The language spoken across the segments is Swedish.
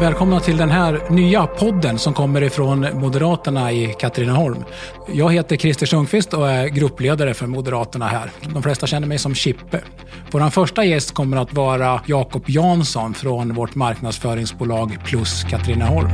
Välkomna till den här nya podden som kommer ifrån Moderaterna i Katrineholm. Jag heter Christer Sundqvist och är gruppledare för Moderaterna här. De flesta känner mig som Chippe. Vår första gäst kommer att vara Jakob Jansson från vårt marknadsföringsbolag Plus Katrineholm.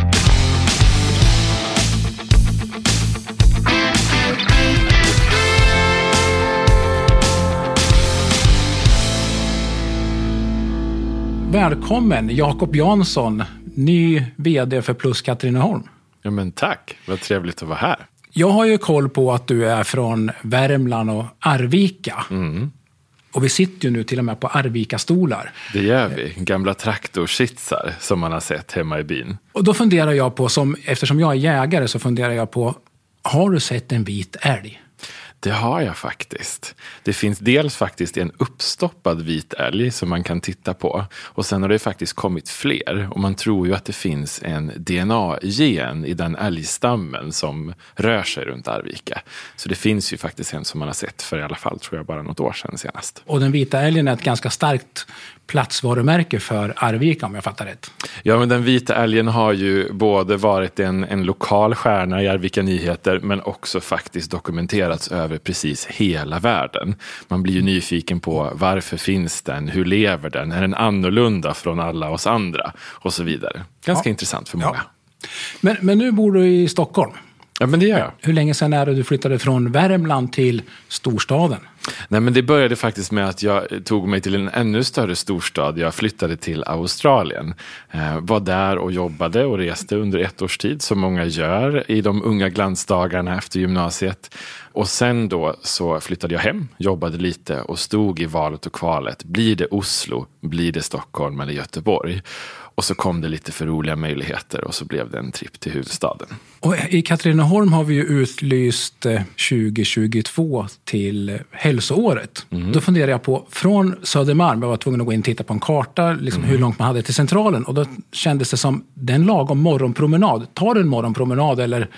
Välkommen Jakob Jansson, ny vd för Plus Katrineholm. Ja, men tack, vad trevligt att vara här. Jag har ju koll på att du är från Värmland och Arvika. Mm. Och vi sitter ju nu till och med på Arvika-stolar. Det gör vi, gamla traktorsitsar som man har sett hemma i byn. Och då funderar jag på, som, eftersom jag är jägare, så funderar jag på, har du sett en vit älg? Det har jag faktiskt. Det finns dels faktiskt en uppstoppad vit älg som man kan titta på. Och sen har det faktiskt kommit fler. Och man tror ju att det finns en DNA-gen i den älgstammen som rör sig runt Arvika. Så det finns ju faktiskt en som man har sett för i alla fall, tror jag, bara något år sedan senast. Och den vita älgen är ett ganska starkt platsvarumärke för Arvika om jag fattar rätt. Ja, men den vita älgen har ju både varit en, en lokal stjärna i Arvika Nyheter men också faktiskt dokumenterats över precis hela världen. Man blir ju nyfiken på varför finns den, hur lever den, är den annorlunda från alla oss andra och så vidare. Ganska ja. intressant för många. Ja. Men, men nu bor du i Stockholm. Ja, men det gör jag. Hur länge sedan är det du flyttade från Värmland till storstaden? Nej, men det började faktiskt med att jag tog mig till en ännu större storstad. Jag flyttade till Australien. Eh, var där och jobbade och reste under ett års tid, som många gör i de unga glansdagarna efter gymnasiet. Och sen då så flyttade jag hem, jobbade lite och stod i valet och kvalet. Blir det Oslo? Blir det Stockholm eller Göteborg? Och så kom det lite för roliga möjligheter och så blev det en tripp till huvudstaden. Och I Katrineholm har vi ju utlyst 2022 eh, till hälsoåret. Mm. Då funderar jag på, från Södermalm, jag var tvungen att gå in och titta på en karta, liksom mm. hur långt man hade till centralen. Och då kändes det som, den lagom morgonpromenad. Tar du en morgonpromenad eller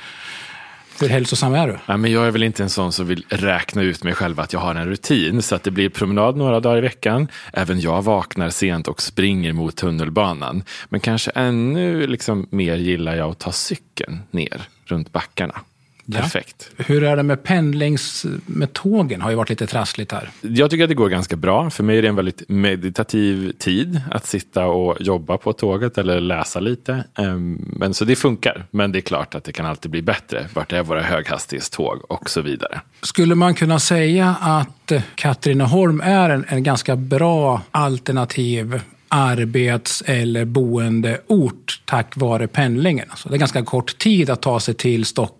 hur hälsosam är du? Ja, men jag är väl inte en sån som vill räkna ut mig själv att jag har en rutin. Så att det blir promenad några dagar i veckan. Även jag vaknar sent och springer mot tunnelbanan. Men kanske ännu liksom mer gillar jag att ta cykeln ner runt backarna. Perfekt. Ja. Hur är det med pendlings med tågen? har ju varit lite trassligt här. Jag tycker att det går ganska bra. För mig är det en väldigt meditativ tid att sitta och jobba på tåget eller läsa lite. Ehm, men så det funkar. Men det är klart att det kan alltid bli bättre. Vart är våra höghastighetståg och så vidare. Skulle man kunna säga att Katrineholm är en, en ganska bra alternativ arbets eller boendeort tack vare pendlingen. Alltså det är ganska kort tid att ta sig till Stockholm.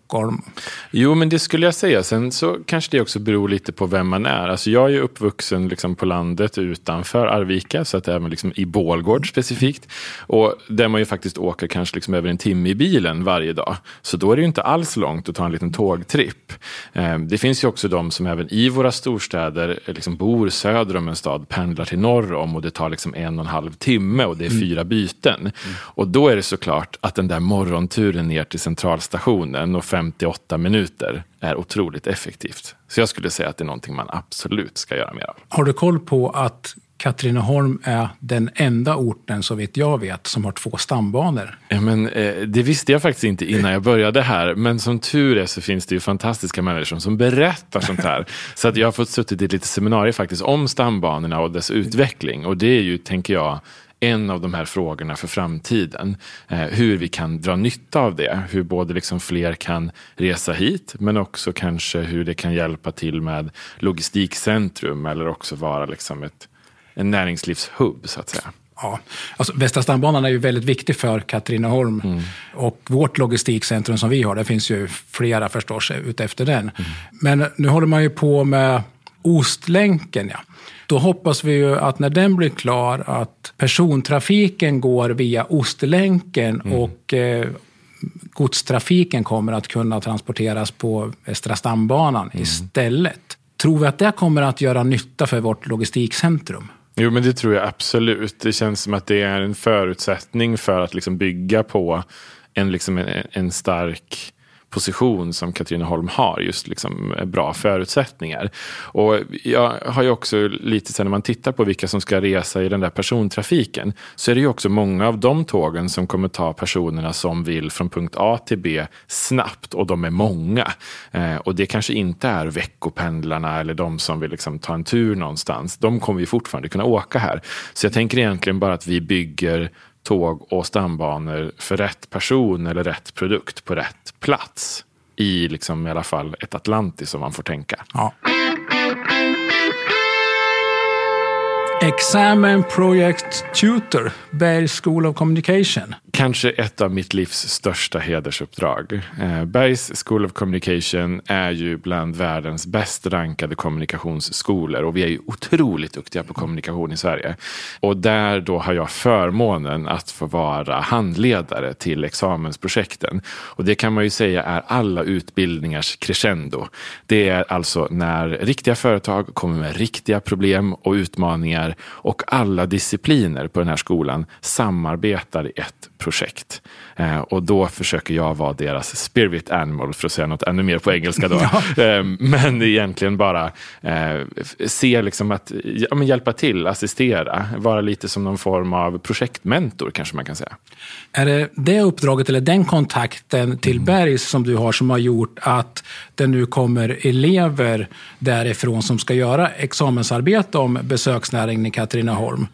Jo, men det skulle jag säga. Sen så kanske det också beror lite på vem man är. Alltså jag är ju uppvuxen liksom på landet utanför Arvika, så att är liksom i Bålgård specifikt. Och där man ju faktiskt åker kanske liksom över en timme i bilen varje dag. Så då är det ju inte alls långt att ta en liten tågtripp. Ehm, det finns ju också de som även i våra storstäder liksom bor söder om en stad, pendlar till norr om och det tar liksom en och en halv timme och det är mm. fyra byten. Mm. Och då är det såklart att den där morgonturen ner till centralstationen och 58 minuter är otroligt effektivt. Så jag skulle säga att det är någonting man absolut ska göra mer av. Har du koll på att Katrineholm är den enda orten, så vitt jag vet, som har två stambanor. Ja, men, eh, det visste jag faktiskt inte innan jag började här. Men som tur är så finns det ju fantastiska människor som berättar sånt här. så att jag har fått suttit i lite seminarier faktiskt om stambanorna och dess utveckling. Och det är ju, tänker jag, en av de här frågorna för framtiden. Eh, hur vi kan dra nytta av det. Hur både liksom fler kan resa hit men också kanske hur det kan hjälpa till med logistikcentrum eller också vara liksom ett, en näringslivshubb så att säga. Ja, alltså Västra stambanan är ju väldigt viktig för Katrineholm. Mm. Och vårt logistikcentrum som vi har, det finns ju flera förstås utefter den. Mm. Men nu håller man ju på med Ostlänken. Ja. Då hoppas vi ju att när den blir klar att persontrafiken går via Ostlänken mm. och eh, godstrafiken kommer att kunna transporteras på Västra stambanan mm. istället. Tror vi att det kommer att göra nytta för vårt logistikcentrum? Jo, men det tror jag absolut. Det känns som att det är en förutsättning för att liksom bygga på en, liksom en, en stark position som Katrineholm har, just liksom eh, bra förutsättningar. Och jag har ju också lite sen när man tittar på vilka som ska resa i den där persontrafiken, så är det ju också många av de tågen som kommer ta personerna som vill från punkt A till B snabbt och de är många. Eh, och det kanske inte är veckopendlarna eller de som vill liksom ta en tur någonstans. De kommer ju fortfarande kunna åka här. Så jag tänker egentligen bara att vi bygger tåg och stambanor för rätt person eller rätt produkt på rätt plats. I liksom i alla fall ett Atlantis om man får tänka. Ja. Examen Project Tutor, Bergs School of Communication. Kanske ett av mitt livs största hedersuppdrag. Eh, Bergs School of Communication är ju bland världens bäst rankade kommunikationsskolor och vi är ju otroligt duktiga på kommunikation i Sverige. Och där då har jag förmånen att få vara handledare till examensprojekten. Och det kan man ju säga är alla utbildningars crescendo. Det är alltså när riktiga företag kommer med riktiga problem och utmaningar och alla discipliner på den här skolan samarbetar i ett projekt. Eh, och då försöker jag vara deras spirit animal, för att säga något ännu mer på engelska då. Ja. Eh, men egentligen bara eh, se liksom att ja, hjälpa till, assistera, vara lite som någon form av projektmentor kanske man kan säga. Är det det uppdraget eller den kontakten till mm. Bergs som du har som har gjort att det nu kommer elever därifrån som ska göra examensarbete om besöksnäringen i Katrineholm?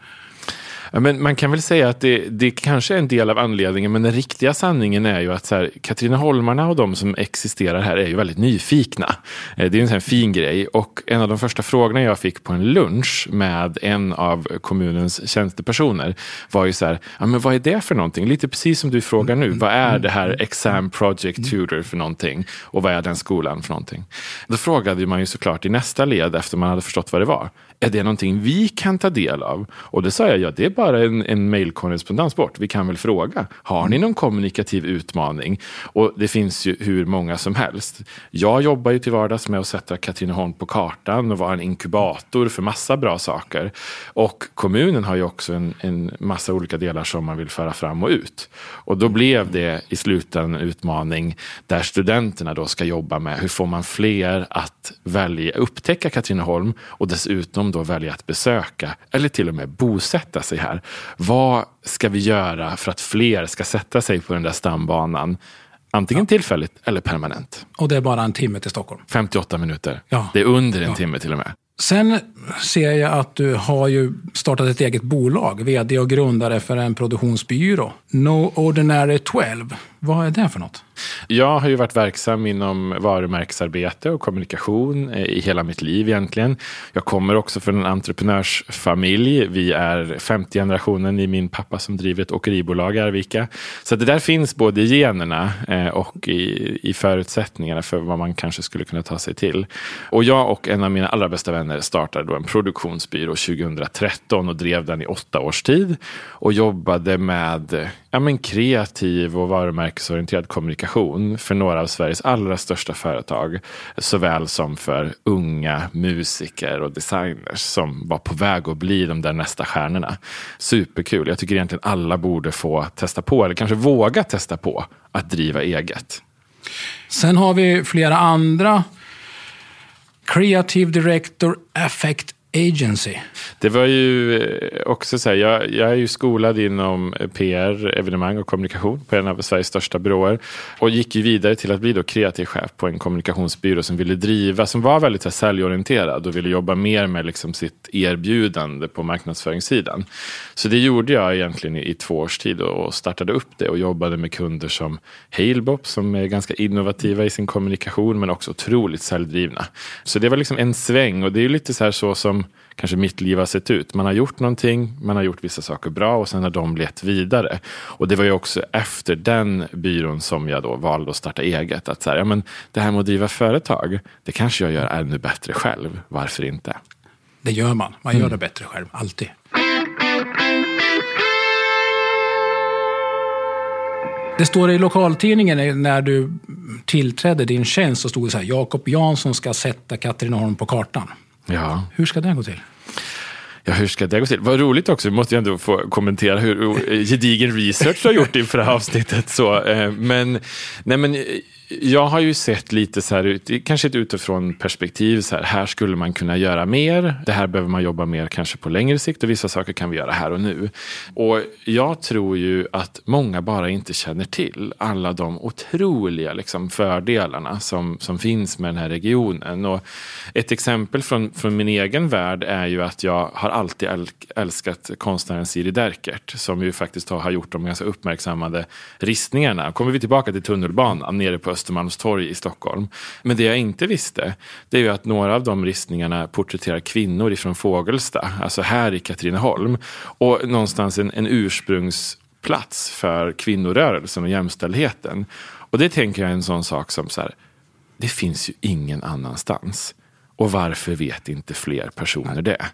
Men man kan väl säga att det, det kanske är en del av anledningen, men den riktiga sanningen är ju att så här, Katrineholmarna och de som existerar här är ju väldigt nyfikna. Eh, det är en sån fin grej och en av de första frågorna jag fick på en lunch med en av kommunens tjänstepersoner var ju så här, ja, men vad är det för någonting? Lite precis som du frågar nu, vad är det här Exam Project Tutor för någonting? Och vad är den skolan för någonting? Då frågade man ju såklart i nästa led efter man hade förstått vad det var är det någonting vi kan ta del av? Och det sa jag, ja det är bara en, en mejlkorrespondens bort. Vi kan väl fråga, har ni någon kommunikativ utmaning? Och det finns ju hur många som helst. Jag jobbar ju till vardags med att sätta Katrineholm på kartan och vara en inkubator för massa bra saker. Och kommunen har ju också en, en massa olika delar som man vill föra fram och ut. Och då blev det i slutändan en utmaning där studenterna då ska jobba med hur får man fler att välja, upptäcka Katrineholm och dessutom då välja att besöka eller till och med bosätta sig här. Vad ska vi göra för att fler ska sätta sig på den där stambanan? Antingen ja. tillfälligt eller permanent. Och det är bara en timme till Stockholm? 58 minuter. Ja. Det är under en ja. timme till och med. Sen ser jag att du har ju startat ett eget bolag, vd och grundare för en produktionsbyrå. No Ordinary 12. Vad är det för något? Jag har ju varit verksam inom varumärkesarbete och kommunikation eh, i hela mitt liv egentligen. Jag kommer också från en entreprenörsfamilj. Vi är femte generationen i min pappa som driver ett åkeribolag i Arvika. Så det där finns både i generna eh, och i, i förutsättningarna för vad man kanske skulle kunna ta sig till. Och jag och en av mina allra bästa vänner startade då en produktionsbyrå 2013 och drev den i åtta års tid och jobbade med ja, men kreativ och varumärkesorienterad kommunikation för några av Sveriges allra största företag. Såväl som för unga musiker och designers som var på väg att bli de där nästa stjärnorna. Superkul. Jag tycker egentligen alla borde få testa på, eller kanske våga testa på, att driva eget. Sen har vi flera andra Creative Director Affect Agency. Det var ju eh, också så här, jag, jag, är ju skolad inom eh, PR, evenemang och kommunikation på en av Sveriges största byråer. Och gick ju vidare till att bli då kreativ chef på en kommunikationsbyrå som ville driva, som var väldigt här, säljorienterad och ville jobba mer med liksom sitt erbjudande på marknadsföringssidan. Så det gjorde jag egentligen i, i två års tid och startade upp det och jobbade med kunder som Halebop som är ganska innovativa i sin kommunikation men också otroligt säljdrivna. Så det var liksom en sväng och det är lite så här så som kanske mitt liv har sett ut. Man har gjort någonting, man har gjort vissa saker bra och sen har de lett vidare. Och det var ju också efter den byrån som jag då valde att starta eget. Att så här, ja, men det här med att driva företag, det kanske jag gör ännu bättre själv. Varför inte? Det gör man. Man gör mm. det bättre själv, alltid. Det står i lokaltidningen när du tillträdde din tjänst så stod det så här Jakob Jansson ska sätta Katrineholm på kartan. Ja. Hur ska det gå till? Ja, hur ska det gå till? Vad roligt också, vi måste ju ändå få kommentera hur gedigen research du har gjort inför det här avsnittet. Så, eh, men, nej men jag har ju sett lite så här, kanske ett utifrån perspektiv, så här, här skulle man kunna göra mer. Det här behöver man jobba mer kanske på längre sikt och vissa saker kan vi göra här och nu. Och jag tror ju att många bara inte känner till alla de otroliga liksom, fördelarna som, som finns med den här regionen. Och ett exempel från, från min egen värld är ju att jag har alltid älskat konstnären Siri Derkert som ju faktiskt har gjort de ganska uppmärksammade ristningarna. Kommer vi tillbaka till tunnelbanan nere på Östermalmstorg i Stockholm. Men det jag inte visste, det är ju att några av de ristningarna porträtterar kvinnor ifrån Fågelsta, alltså här i Katrineholm. Och någonstans en, en ursprungsplats för kvinnorörelsen och jämställdheten. Och det tänker jag är en sån sak som så här, det finns ju ingen annanstans. Och varför vet inte fler personer det?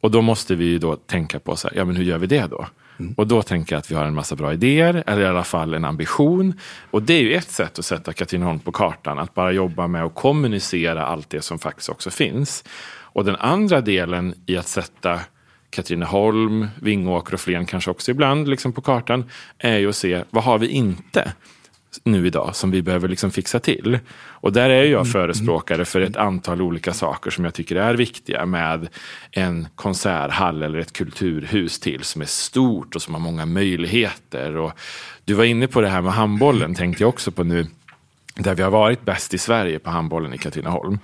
Och då måste vi ju då tänka på så här, ja men hur gör vi det då? Mm. Och då tänker jag att vi har en massa bra idéer, eller i alla fall en ambition. Och det är ju ett sätt att sätta Katrineholm på kartan, att bara jobba med att kommunicera allt det som faktiskt också finns. Och den andra delen i att sätta Katrineholm, Vingåker och Flen kanske också ibland liksom på kartan, är ju att se vad har vi inte? Nu idag som vi behöver liksom fixa till. Och där är jag mm, mm. förespråkare för ett antal olika saker som jag tycker är viktiga med en konserthall eller ett kulturhus till som är stort och som har många möjligheter. Och du var inne på det här med handbollen tänkte jag också på nu. Där vi har varit bäst i Sverige på handbollen i Katrineholm.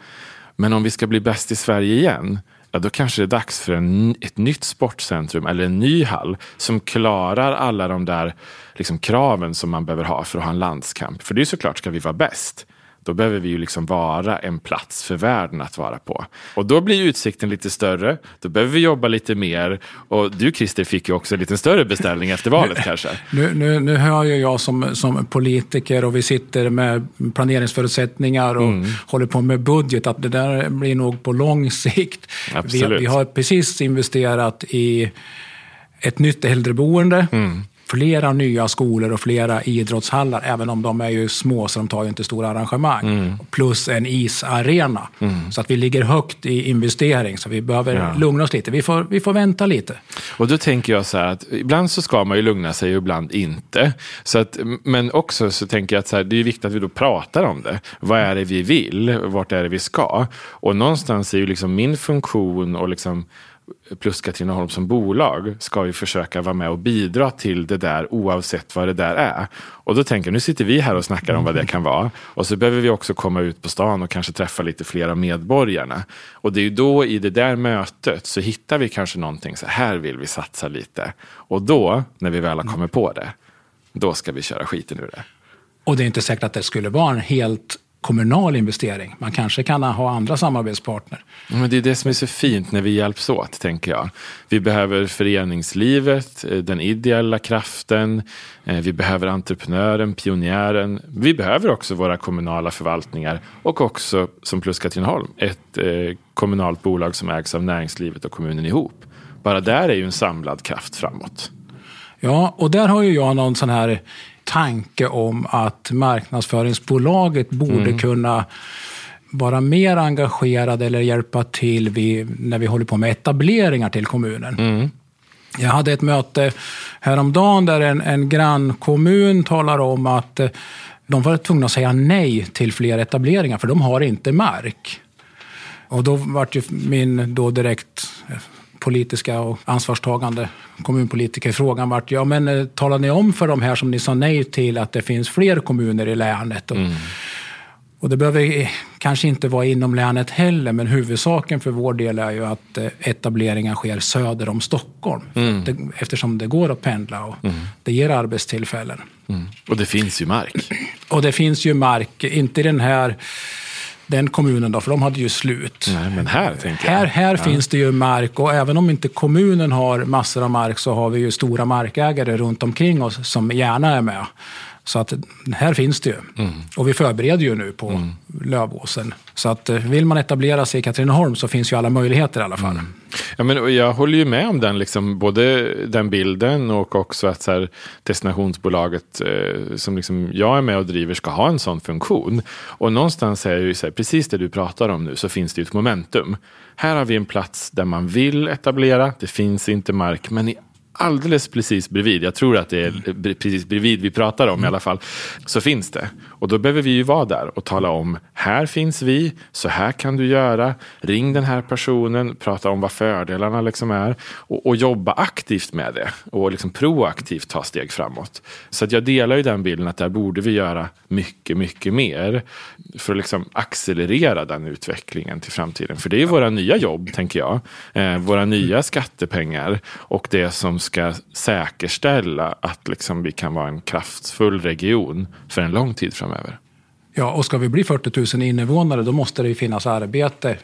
Men om vi ska bli bäst i Sverige igen ja, då kanske det är dags för en, ett nytt sportcentrum eller en ny hall som klarar alla de där liksom, kraven som man behöver ha för att ha en landskamp. För det är såklart, ska vi vara bäst, då behöver vi ju liksom vara en plats för världen att vara på. Och då blir utsikten lite större, då behöver vi jobba lite mer. Och du Christer fick ju också en lite större beställning efter valet kanske. Nu, nu, nu hör ju jag som, som politiker och vi sitter med planeringsförutsättningar och mm. håller på med budget, att det där blir nog på lång sikt. Vi, vi, har precis investerat i ett nytt äldreboende. Mm flera nya skolor och flera idrottshallar, även om de är ju små så de tar ju inte stora arrangemang. Mm. Plus en isarena. Mm. Så att vi ligger högt i investering, så vi behöver ja. lugna oss lite. Vi får, vi får vänta lite. Och då tänker jag så här att ibland så ska man ju lugna sig och ibland inte. Så att, men också så tänker jag att så här, det är viktigt att vi då pratar om det. Vad är det vi vill? Vart är det vi ska? Och någonstans är ju liksom min funktion och liksom plus Katrineholm som bolag ska ju försöka vara med och bidra till det där oavsett vad det där är. Och då tänker jag, nu sitter vi här och snackar om vad det kan vara. Och så behöver vi också komma ut på stan och kanske träffa lite fler av medborgarna. Och det är ju då i det där mötet så hittar vi kanske någonting, så här vill vi satsa lite. Och då, när vi väl har kommit på det, då ska vi köra skiten ur det. Och det är inte säkert att det skulle vara en helt kommunal investering. Man kanske kan ha andra samarbetspartner. Men det är det som är så fint när vi hjälps åt, tänker jag. Vi behöver föreningslivet, eh, den ideella kraften, eh, vi behöver entreprenören, pionjären. Vi behöver också våra kommunala förvaltningar och också, som Plus Katrineholm, ett eh, kommunalt bolag som ägs av näringslivet och kommunen ihop. Bara där är ju en samlad kraft framåt. Ja, och där har ju jag någon sån här tanke om att marknadsföringsbolaget borde mm. kunna vara mer engagerad eller hjälpa till vid, när vi håller på med etableringar till kommunen. Mm. Jag hade ett möte häromdagen där en, en grannkommun talar om att eh, de var tvungna att säga nej till fler etableringar för de har inte mark. Och då vart ju min då direkt politiska och ansvarstagande kommunpolitiker. Frågan vart, ja men eh, talar ni om för de här som ni sa nej till att det finns fler kommuner i länet? Och, mm. och det behöver kanske inte vara inom länet heller, men huvudsaken för vår del är ju att eh, etableringen sker söder om Stockholm. Mm. Det, eftersom det går att pendla och mm. det ger arbetstillfällen. Mm. Och det finns ju mark. Och det finns ju mark, inte i den här den kommunen då, för de hade ju slut. Nej, men här tänker jag. Här, här ja. finns det ju mark och även om inte kommunen har massor av mark så har vi ju stora markägare runt omkring oss som gärna är med. Så att här finns det ju. Mm. Och vi förbereder ju nu på mm. Lövåsen. Så att eh, vill man etablera sig i Katrineholm så finns ju alla möjligheter i alla fall. Mm. Ja, men jag håller ju med om den, liksom, både den bilden och också att så här, destinationsbolaget eh, som liksom jag är med och driver ska ha en sån funktion. Och någonstans är ju så här, precis det du pratar om nu så finns det ju ett momentum. Här har vi en plats där man vill etablera, det finns inte mark, men i alldeles precis bredvid, jag tror att det är precis bredvid vi pratar om i alla fall, så finns det. Och då behöver vi ju vara där och tala om, här finns vi, så här kan du göra, ring den här personen, prata om vad fördelarna liksom är och, och jobba aktivt med det och liksom proaktivt ta steg framåt. Så att jag delar ju den bilden att där borde vi göra mycket, mycket mer för att liksom accelerera den utvecklingen till framtiden. För det är våra nya jobb, tänker jag, eh, våra nya skattepengar och det som ska säkerställa att liksom vi kan vara en kraftfull region för en lång tid framöver. Ja, och ska vi bli 40 000 invånare då måste det ju finnas arbete.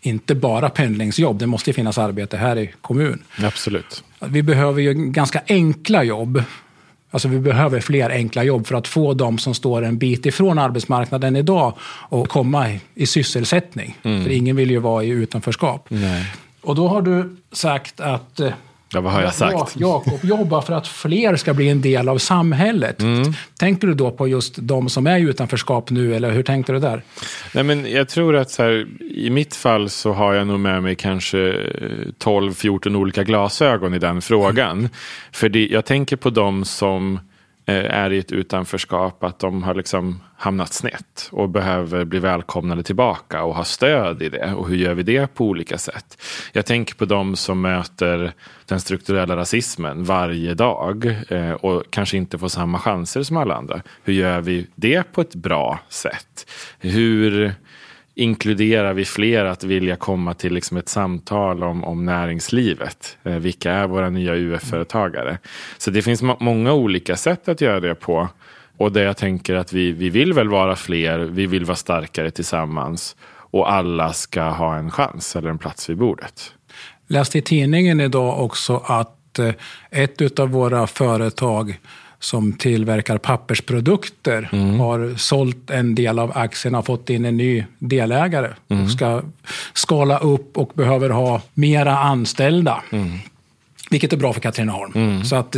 Inte bara pendlingsjobb, det måste finnas arbete här i kommunen. Absolut. Vi behöver ju ganska enkla jobb. Alltså vi behöver fler enkla jobb för att få de som står en bit ifrån arbetsmarknaden idag och komma i, i sysselsättning. Mm. För ingen vill ju vara i utanförskap. Nej. Och då har du sagt att eh, Ja, vad har jag sagt? Jakob jobbar för att fler ska bli en del av samhället. Mm. Tänker du då på just de som är i utanförskap nu, eller hur tänkte du där? Nej, men jag tror att så här, i mitt fall så har jag nog med mig kanske 12-14 olika glasögon i den frågan. Mm. För det, jag tänker på de som Eh, är i ett utanförskap, att de har liksom hamnat snett och behöver bli välkomnade tillbaka och ha stöd i det. Och hur gör vi det på olika sätt? Jag tänker på de som möter den strukturella rasismen varje dag eh, och kanske inte får samma chanser som alla andra. Hur gör vi det på ett bra sätt? Hur inkluderar vi fler att vilja komma till liksom ett samtal om, om näringslivet? Eh, vilka är våra nya UF-företagare? Så det finns många olika sätt att göra det på. Och det jag tänker att vi, vi vill väl vara fler, vi vill vara starkare tillsammans och alla ska ha en chans eller en plats vid bordet. Läste i tidningen idag också att eh, ett av våra företag som tillverkar pappersprodukter mm. har sålt en del av aktierna och fått in en ny delägare. Mm. Ska skala upp och behöver ha mera anställda. Mm. Vilket är bra för Katrineholm. Mm. Så att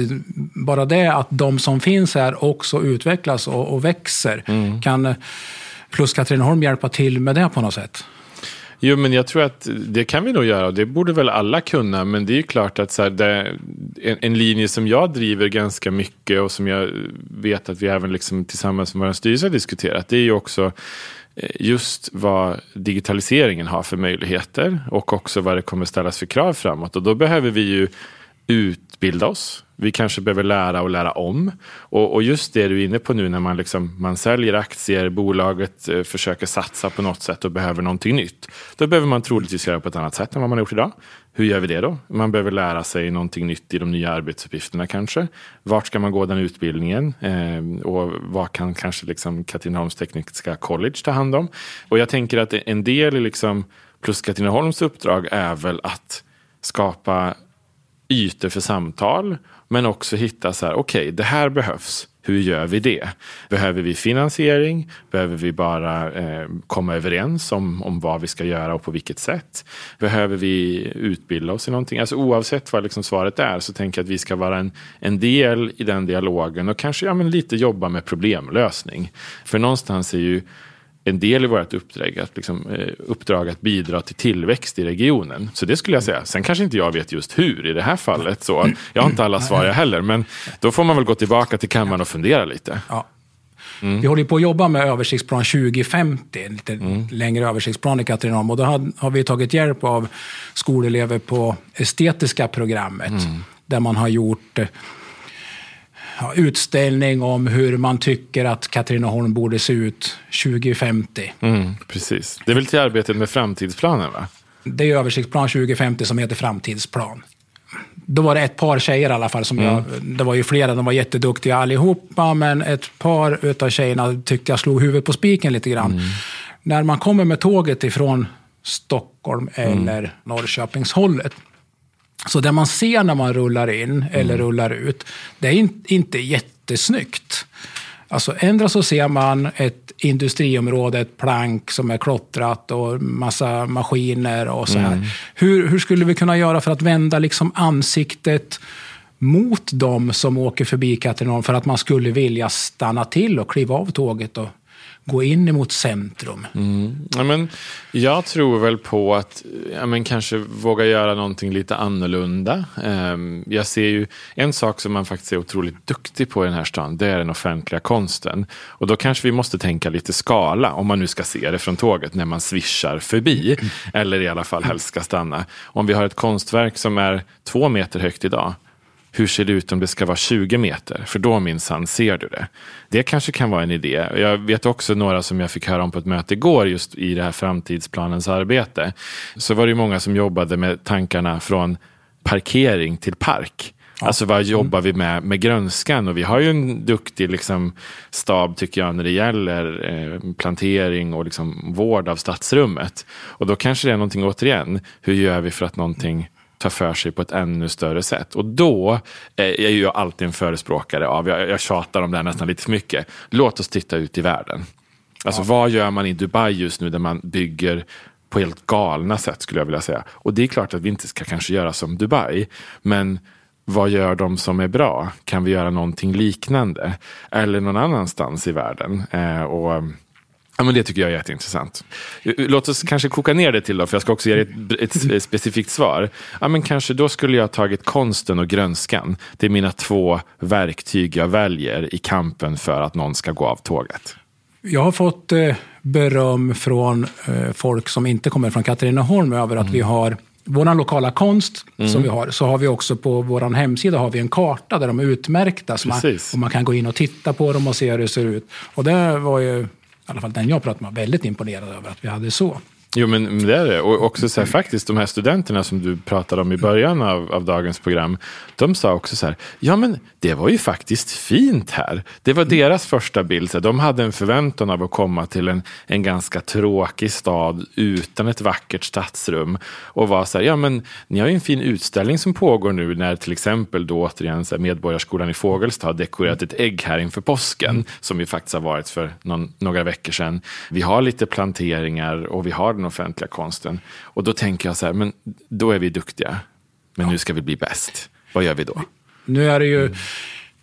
bara det att de som finns här också utvecklas och, och växer mm. kan plus Katrineholm hjälpa till med det på något sätt. Jo, men jag tror att det kan vi nog göra och det borde väl alla kunna. Men det är ju klart att så här, det, en, en, linje som jag driver ganska mycket och som jag vet att vi även liksom tillsammans med vår styrelse har diskuterat. Det är ju också eh, just vad digitaliseringen har för möjligheter och också vad det kommer ställas för krav framåt. Och då behöver vi ju utbilda oss. Vi kanske behöver lära och lära om. Och, och, just det du är inne på nu när man, liksom, man säljer aktier, bolaget eh, försöker satsa på något sätt och behöver någonting nytt. Då behöver man troligtvis göra på ett annat sätt än vad man har gjort idag. Hur gör vi det då? Man behöver lära sig någonting nytt i de nya arbetsuppgifterna kanske. Vart ska man gå den utbildningen? Eh, och vad kan kanske liksom Katrineholms tekniska college ta hand om? Och jag tänker att en del i liksom, plus Katrineholms uppdrag är väl att skapa ytor för samtal. Men också hitta så här, okej, okay, det här behövs. Hur gör vi det? Behöver vi finansiering? Behöver vi bara eh, komma överens om, om vad vi ska göra och på vilket sätt? Behöver vi utbilda oss i någonting? Alltså oavsett vad liksom svaret är så tänker jag att vi ska vara en, en del i den dialogen och kanske ja, men lite jobba med problemlösning. För någonstans är ju en del i vårt uppdrag att, liksom, eh, uppdrag att bidra till tillväxt i regionen. Så det skulle jag säga. Sen kanske inte jag vet just hur i det här fallet. Så jag har inte alla svar jag heller. Men då får man väl gå tillbaka till kammaren och fundera lite. Ja. Mm. Vi håller på att jobba med översiktsplan 2050, en lite mm. längre översiktsplan i Katrineholm. Och då har, har, vi tagit hjälp av skolelever på estetiska programmet. Mm. Där man har gjort eh, ja, utställning om hur man tycker att Katrineholm borde se ut 2050. Mm, precis. Det är väl till arbetet med framtidsplanen va? Det är översiktsplan 2050 som heter framtidsplan. Då var det ett par tjejer i alla fall, som mm. jag, det var ju flera, de var jätteduktiga allihopa, men ett par av tjejerna tyckte jag slog huvudet på spiken lite grann. Mm. När man kommer med tåget ifrån Stockholm eller mm. Norrköpingshållet så det man ser när man rullar in eller mm. rullar ut, det är inte jättesnyggt. Alltså, ändra så ser man ett industriområde, ett plank som är klottrat och massa maskiner och så här. Mm. Hur, hur skulle vi kunna göra för att vända liksom ansiktet mot dem som åker förbi Katrineholm för att man skulle vilja stanna till och kliva av tåget och gå in emot centrum? Mm. Ja, men jag tror väl på att ja, men kanske våga göra någonting lite annorlunda. Um, jag ser ju en sak som man faktiskt är otroligt duktig på i den här stan, det är den offentliga konsten. Och då kanske vi måste tänka lite skala, om man nu ska se det från tåget när man svischar förbi, mm. eller i alla fall helst ska stanna. Om vi har ett konstverk som är två meter högt idag, hur ser det ut om det ska vara 20 meter? För då minsann ser du det. Det kanske kan vara en idé. Jag vet också några som jag fick höra om på ett möte igår just i det här framtidsplanens arbete. Så var det många som jobbade med tankarna från parkering till park. Alltså vad jobbar vi med med grönskan? Och vi har ju en duktig liksom, stab tycker jag när det gäller eh, plantering och liksom, vård av stadsrummet. Och då kanske det är någonting återigen, hur gör vi för att någonting ta för sig på ett ännu större sätt. Och då är jag alltid en förespråkare av, jag, jag tjatar om det här nästan lite för mycket, låt oss titta ut i världen. Alltså ja. vad gör man i Dubai just nu där man bygger på helt galna sätt skulle jag vilja säga. Och det är klart att vi inte ska kanske göra som Dubai, men vad gör de som är bra? Kan vi göra någonting liknande? Eller någon annanstans i världen? Eh, och Ja, men det tycker jag är jätteintressant. Låt oss kanske koka ner det till då, för jag ska också ge ett, ett specifikt svar. Ja, men kanske då skulle jag tagit konsten och grönskan. Det är mina två verktyg jag väljer i kampen för att någon ska gå av tåget. Jag har fått eh, beröm från eh, folk som inte kommer från Katrineholm över att mm. vi har vår lokala konst mm. som vi har, så har vi också på vår hemsida har vi en karta där de är utmärkta. Så man, och man kan gå in och titta på dem och se hur det ser ut. Och det var ju alla fall den jag pratade med, väldigt imponerad över att vi hade så. Jo, men det är det. Och också så här, faktiskt de här studenterna som du pratade om i början av, av dagens program. De sa också så här, ja men det var ju faktiskt fint här. Det var deras första bild. Så de hade en förväntan av att komma till en, en ganska tråkig stad utan ett vackert stadsrum. Och var så här, ja men ni har ju en fin utställning som pågår nu när till exempel då återigen så här, Medborgarskolan i Fågelsta har dekorerat ett ägg här inför påsken. Som ju faktiskt har varit för någon, några veckor sedan. Vi har lite planteringar och vi har den offentliga konsten. Och då tänker jag så här, men då är vi duktiga. Men ja. nu ska vi bli bäst. Vad gör vi då? Nu är det ju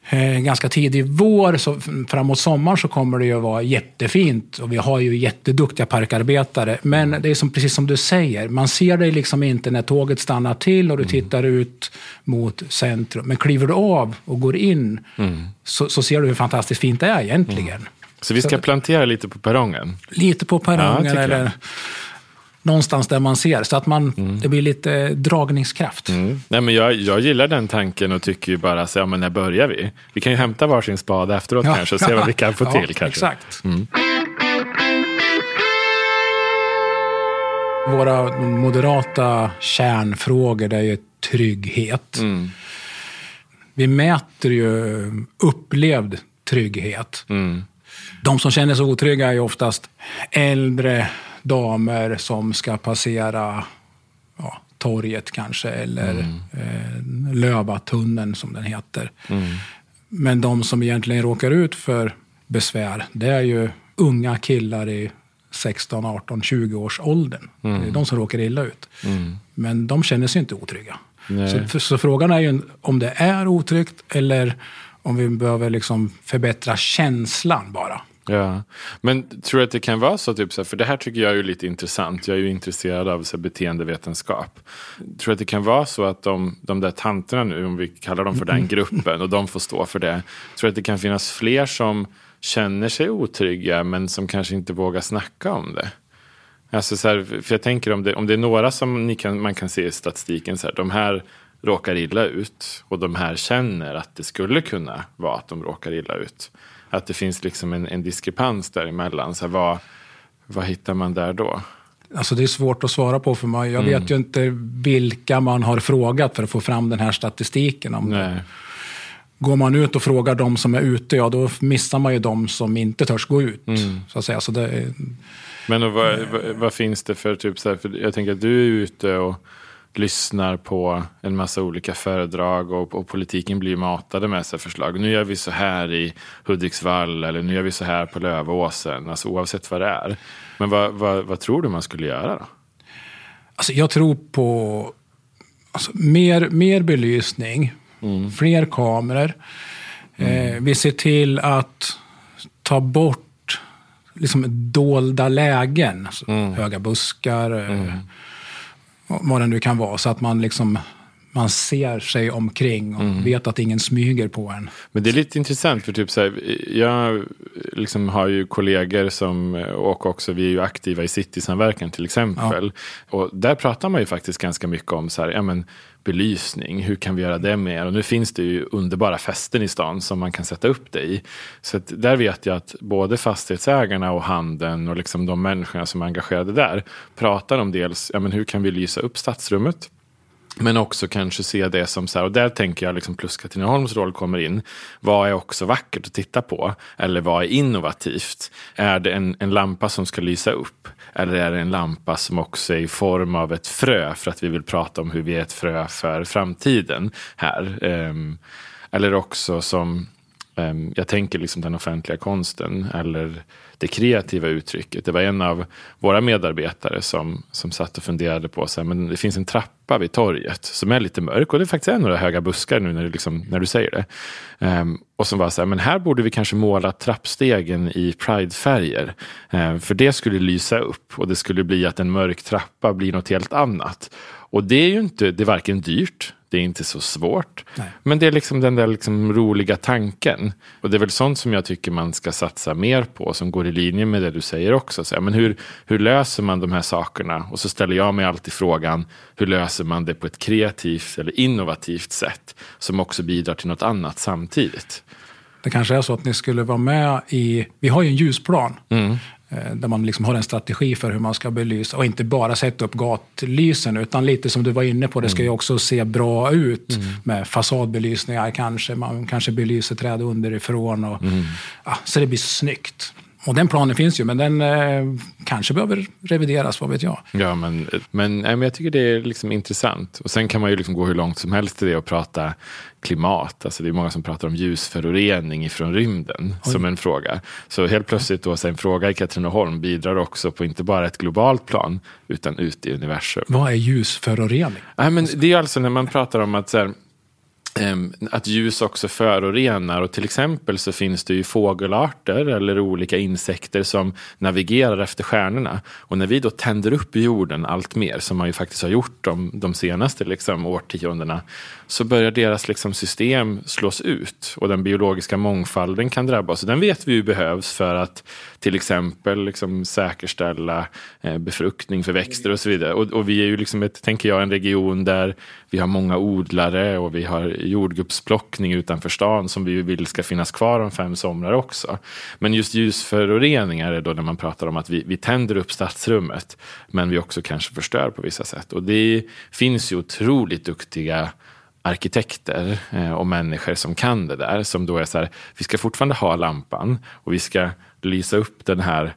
eh, ganska tidig vår, så framåt sommaren så kommer det ju vara jättefint. Och vi har ju jätteduktiga parkarbetare. Men det är som, precis som du säger, man ser det liksom inte när tåget stannar till och du mm. tittar ut mot centrum. Men kliver du av och går in mm. så, så, ser du hur fantastiskt fint det är egentligen. Mm. Så vi ska plantera lite på perrongen? Lite på perrongen. Ja, eller någonstans där man ser, så att man, mm. det blir lite dragningskraft. Mm. Nej, men jag, jag gillar den tanken och tycker ju bara, så, ja, men när börjar vi? Vi kan ju hämta varsin spade efteråt ja. kanske och se vad vi kan få ja, till. Kanske. Exakt. Mm. Våra moderata kärnfrågor, det är ju trygghet. Mm. Vi mäter ju upplevd trygghet. Mm. De som känner sig otrygga är ju oftast äldre, damer som ska passera ja, torget kanske, eller mm. eh, Lövatunneln som den heter. Mm. Men de som egentligen råkar ut för besvär, det är ju unga killar i 16, 18, 20 års åldern. Mm. Det är de som råkar illa ut. Mm. Men de känner sig inte otrygga. Så, så, frågan är ju om det är otryggt eller om vi behöver liksom förbättra känslan bara. Ja, men tror du att det kan vara så, typ, så här, för det här tycker jag är lite intressant. Jag är ju intresserad av så här, beteendevetenskap. Tror du att det kan vara så att de, de där tanterna nu, om vi kallar dem för den gruppen, och de får stå för det. Tror du att det kan finnas fler som känner sig otrygga, men som kanske inte vågar snacka om det? Alltså så här, för jag tänker om det, om det är några som kan, man kan se i statistiken, så här, de här råkar illa ut och de här känner att det skulle kunna vara att de råkar illa ut att det finns liksom en, en diskrepans däremellan. Så vad, vad hittar man där då? Alltså det är svårt att svara på för mig. Jag mm. vet ju inte vilka man har frågat för att få fram den här statistiken. Om Nej. Går man ut och frågar de som är ute, ja då missar man ju de som inte törs gå ut. Mm. Så att säga. Så det, Men vad, vad, vad, finns det för, typ så här, för jag tänker att du är ute och lyssnar på en massa olika föredrag och, och politiken blir matade med sig förslag. Nu gör vi så här i Hudiksvall eller nu gör vi så här på Lövåsen. Alltså oavsett vad det är. Men vad, vad, vad tror du man skulle göra då? Alltså jag tror på alltså, mer, mer belysning, mm. fler kameror. Mm. Eh, vi ser till att ta bort liksom dolda lägen. Alltså mm. Höga buskar, eh, mm. Vad det nu kan vara. Så att man liksom man ser sig omkring och mm. vet att ingen smyger på en. Men det är lite intressant för typ så här, jag liksom har ju kollegor som, och också vi är ju aktiva i Citysamverkan till exempel. Ja. Och där pratar man ju faktiskt ganska mycket om så här, ja men belysning, hur kan vi göra det mer? Och nu finns det ju underbara fästen i stan som man kan sätta upp det i. Så där vet jag att både fastighetsägarna och handeln och liksom de människorna som är engagerade där pratar om dels, ja men hur kan vi lysa upp stadsrummet? Men också kanske se det som så här, och där tänker jag liksom plus Katrineholms roll kommer in. Vad är också vackert att titta på? Eller vad är innovativt? Är det en, en lampa som ska lysa upp? Eller är det en lampa som också är i form av ett frö för att vi vill prata om hur vi är ett frö för framtiden här? Um, eller också som, um, jag tänker liksom den offentliga konsten eller det kreativa uttrycket. Det var en av våra medarbetare som, som satt och funderade på så här, men det finns en trappa vid torget som är lite mörk och det faktiskt är några höga buskar nu när du, liksom, när du säger det. Um, och som var så här, men här borde vi kanske måla trappstegen i pridefärger. Um, för det skulle lysa upp och det skulle bli att en mörk trappa blir något helt annat. Och det är ju inte, det är varken dyrt det är inte så svårt. Nej. Men det är liksom den där liksom roliga tanken. Och det är väl sånt som jag tycker man ska satsa mer på. Som går i linje med det du säger också. Så, men hur, hur löser man de här sakerna? Och så ställer jag mig alltid frågan. Hur löser man det på ett kreativt eller innovativt sätt? Som också bidrar till något annat samtidigt. Det kanske är så att ni skulle vara med i, vi har ju en ljusplan. Mm. Eh, där man liksom har en strategi för hur man ska belysa och inte bara sätta upp gatlysen utan lite som du var inne på, det ska ju mm. också se bra ut mm. med fasadbelysningar kanske. Man kanske belyser träd underifrån och, mm. ja, så det blir snyggt. Och den planen finns ju, men den eh, kanske behöver revideras, vad vet jag. Ja, men, men, men jag tycker det är liksom intressant. Och sen kan man ju liksom gå hur långt som helst i det och prata klimat. Alltså det är många som pratar om ljusförorening ifrån rymden Oj. som en fråga. Så helt plötsligt då, så en fråga i Katrineholm bidrar också på inte bara ett globalt plan, utan ut i universum. Vad är ljusförorening? Nej, men det är alltså när man pratar om att så här, Ehm, att ljus också förorenar och till exempel så finns det ju fågelarter eller olika insekter som navigerar efter stjärnorna. Och när vi då tänder upp jorden allt mer, som man ju faktiskt har gjort de, de senaste liksom, årtiondena, så börjar deras liksom, system slås ut och den biologiska mångfalden kan drabbas. Och den vet vi ju behövs för att till exempel liksom, säkerställa eh, befruktning för växter och så vidare. Och, och, vi är ju, liksom ett, tänker jag, en region där vi har många odlare och vi har jordgubbsplockning utanför stan som vi vill ska finnas kvar om fem somrar också. Men just ljusföroreningar är då när man pratar om att vi, vi tänder upp stadsrummet men vi också kanske förstör på vissa sätt. Och det finns ju otroligt duktiga arkitekter eh, och människor som kan det där. Som då är så här, vi ska fortfarande ha lampan och vi ska lysa upp den här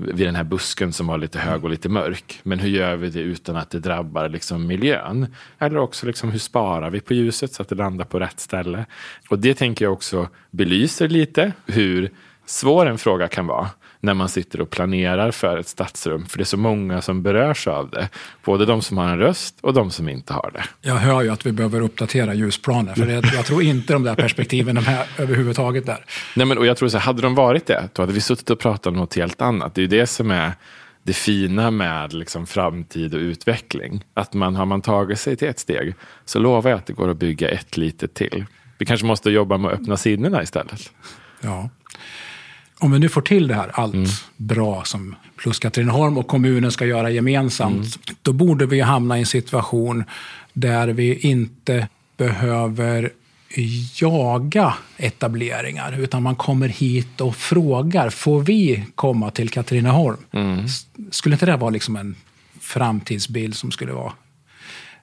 vid den här busken som var lite hög och lite mörk. Men hur gör vi det utan att det drabbar liksom miljön? Eller också liksom hur sparar vi på ljuset så att det landar på rätt ställe? Och det tänker jag också belyser lite hur svår en fråga kan vara när man sitter och planerar för ett stadsrum. För det är så många som berörs av det. Både de som har en röst och de som inte har det. Jag hör ju att vi behöver uppdatera ljusplaner. För det, jag tror inte de där perspektiven de här överhuvudtaget där. Nej, men, och jag tror så hade de varit det, då hade vi suttit och pratat om något helt annat. Det är ju det som är det fina med liksom framtid och utveckling. Att man har man tagit sig till ett steg så lovar jag att det går att bygga ett litet till. Vi kanske måste jobba med att öppna sinnena istället. Ja om vi nu får till det här, allt mm. bra som plus Katrineholm och kommunen ska göra gemensamt, mm. då borde vi hamna i en situation där vi inte behöver jaga etableringar, utan man kommer hit och frågar, får vi komma till Katrineholm? Mm. Skulle inte det vara liksom en framtidsbild som skulle vara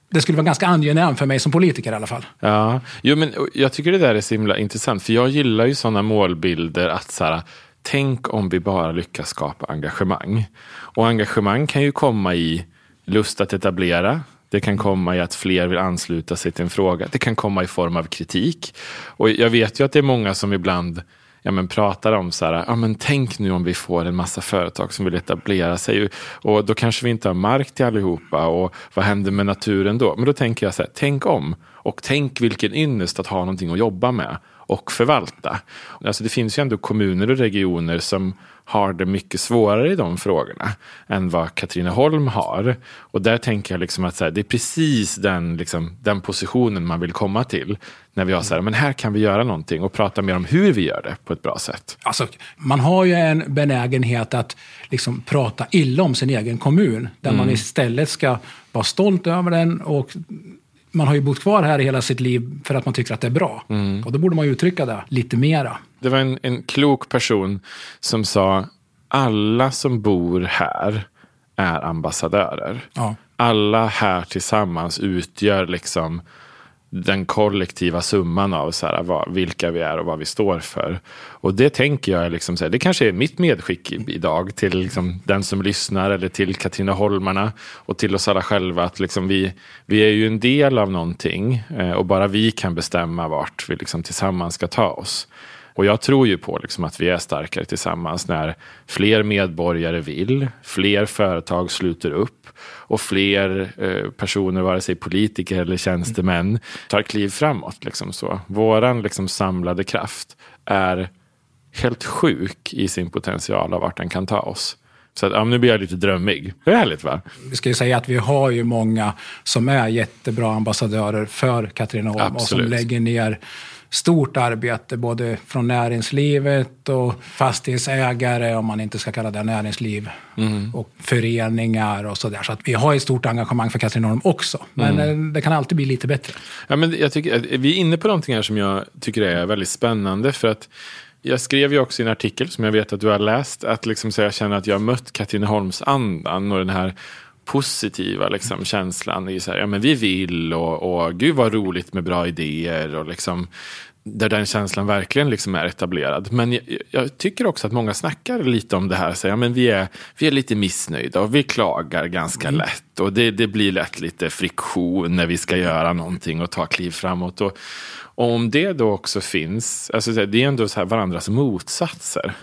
det skulle vara ganska angenämt för mig som politiker i alla fall. Ja, jo, men jag tycker det där är så himla intressant. För jag gillar ju sådana målbilder att så här, tänk om vi bara lyckas skapa engagemang. Och engagemang kan ju komma i lust att etablera. Det kan komma i att fler vill ansluta sig till en fråga. Det kan komma i form av kritik. Och jag vet ju att det är många som ibland ja, men pratar om så här, ja, men tänk nu om vi får en massa företag som vill etablera sig och då kanske vi inte har mark till allihopa och vad händer med naturen då? Men då tänker jag så här, tänk om och tänk vilken ynnest att ha någonting att jobba med och förvalta. Alltså det finns ju ändå kommuner och regioner som har det mycket svårare i de frågorna än vad Katrineholm har. Och där tänker jag liksom att här, det är precis den, liksom, den positionen man vill komma till. När vi har så här, men här kan vi göra någonting och prata mer om hur vi gör det på ett bra sätt. Alltså, man har ju en benägenhet att liksom prata illa om sin egen kommun. Där mm. man istället ska vara stolt över den och man har ju bott kvar här hela sitt liv för att man tycker att det är bra. Mm. Och då borde man ju uttrycka det lite mera. Det var en, en klok person som sa alla som bor här är ambassadörer. Ja. Alla här tillsammans utgör liksom den kollektiva summan av så här, vad, vilka vi är och vad vi står för. Och det tänker jag, liksom, så här, det kanske är mitt medskick idag till liksom, den som lyssnar eller till Katrineholmarna och till oss alla själva. Att liksom, vi, vi är ju en del av någonting eh, och bara vi kan bestämma vart vi liksom, tillsammans ska ta oss. Och jag tror ju på liksom att vi är starkare tillsammans när fler medborgare vill, fler företag sluter upp och fler eh, personer, vare sig politiker eller tjänstemän, tar kliv framåt. Liksom så. Våran liksom samlade kraft är helt sjuk i sin potential av vart den kan ta oss. Så att, ja, nu blir jag lite drömmig. Det är härligt va? Vi ska ju säga att vi har ju många som är jättebra ambassadörer för Katrineholm och som lägger ner stort arbete både från näringslivet och fastighetsägare, om man inte ska kalla det näringsliv, mm. och föreningar och sådär. Så att vi har ett stort engagemang för Katrineholm också, men mm. Eh, det kan alltid bli lite bättre. Ja, men jag tycker, vi är inne på någonting här som jag tycker är väldigt spännande, för att jag skrev ju också i en artikel som jag vet att du har läst, att liksom, så jag känner att jag har mött Katrineholmsandan och den här positiva liksom, känslan i så här, ja men vi vill och, och gud vad roligt med bra idéer och liksom där den känslan verkligen liksom är etablerad. Men jag, jag, tycker också att många snackar lite om det här. Så, ja, men vi, är, vi är lite missnöjda och vi klagar ganska mm. lätt. Och det, det blir lätt lite friktion när vi ska göra någonting och ta kliv framåt. Och, och om det då också finns, alltså det är ändå så här varandras motsatser.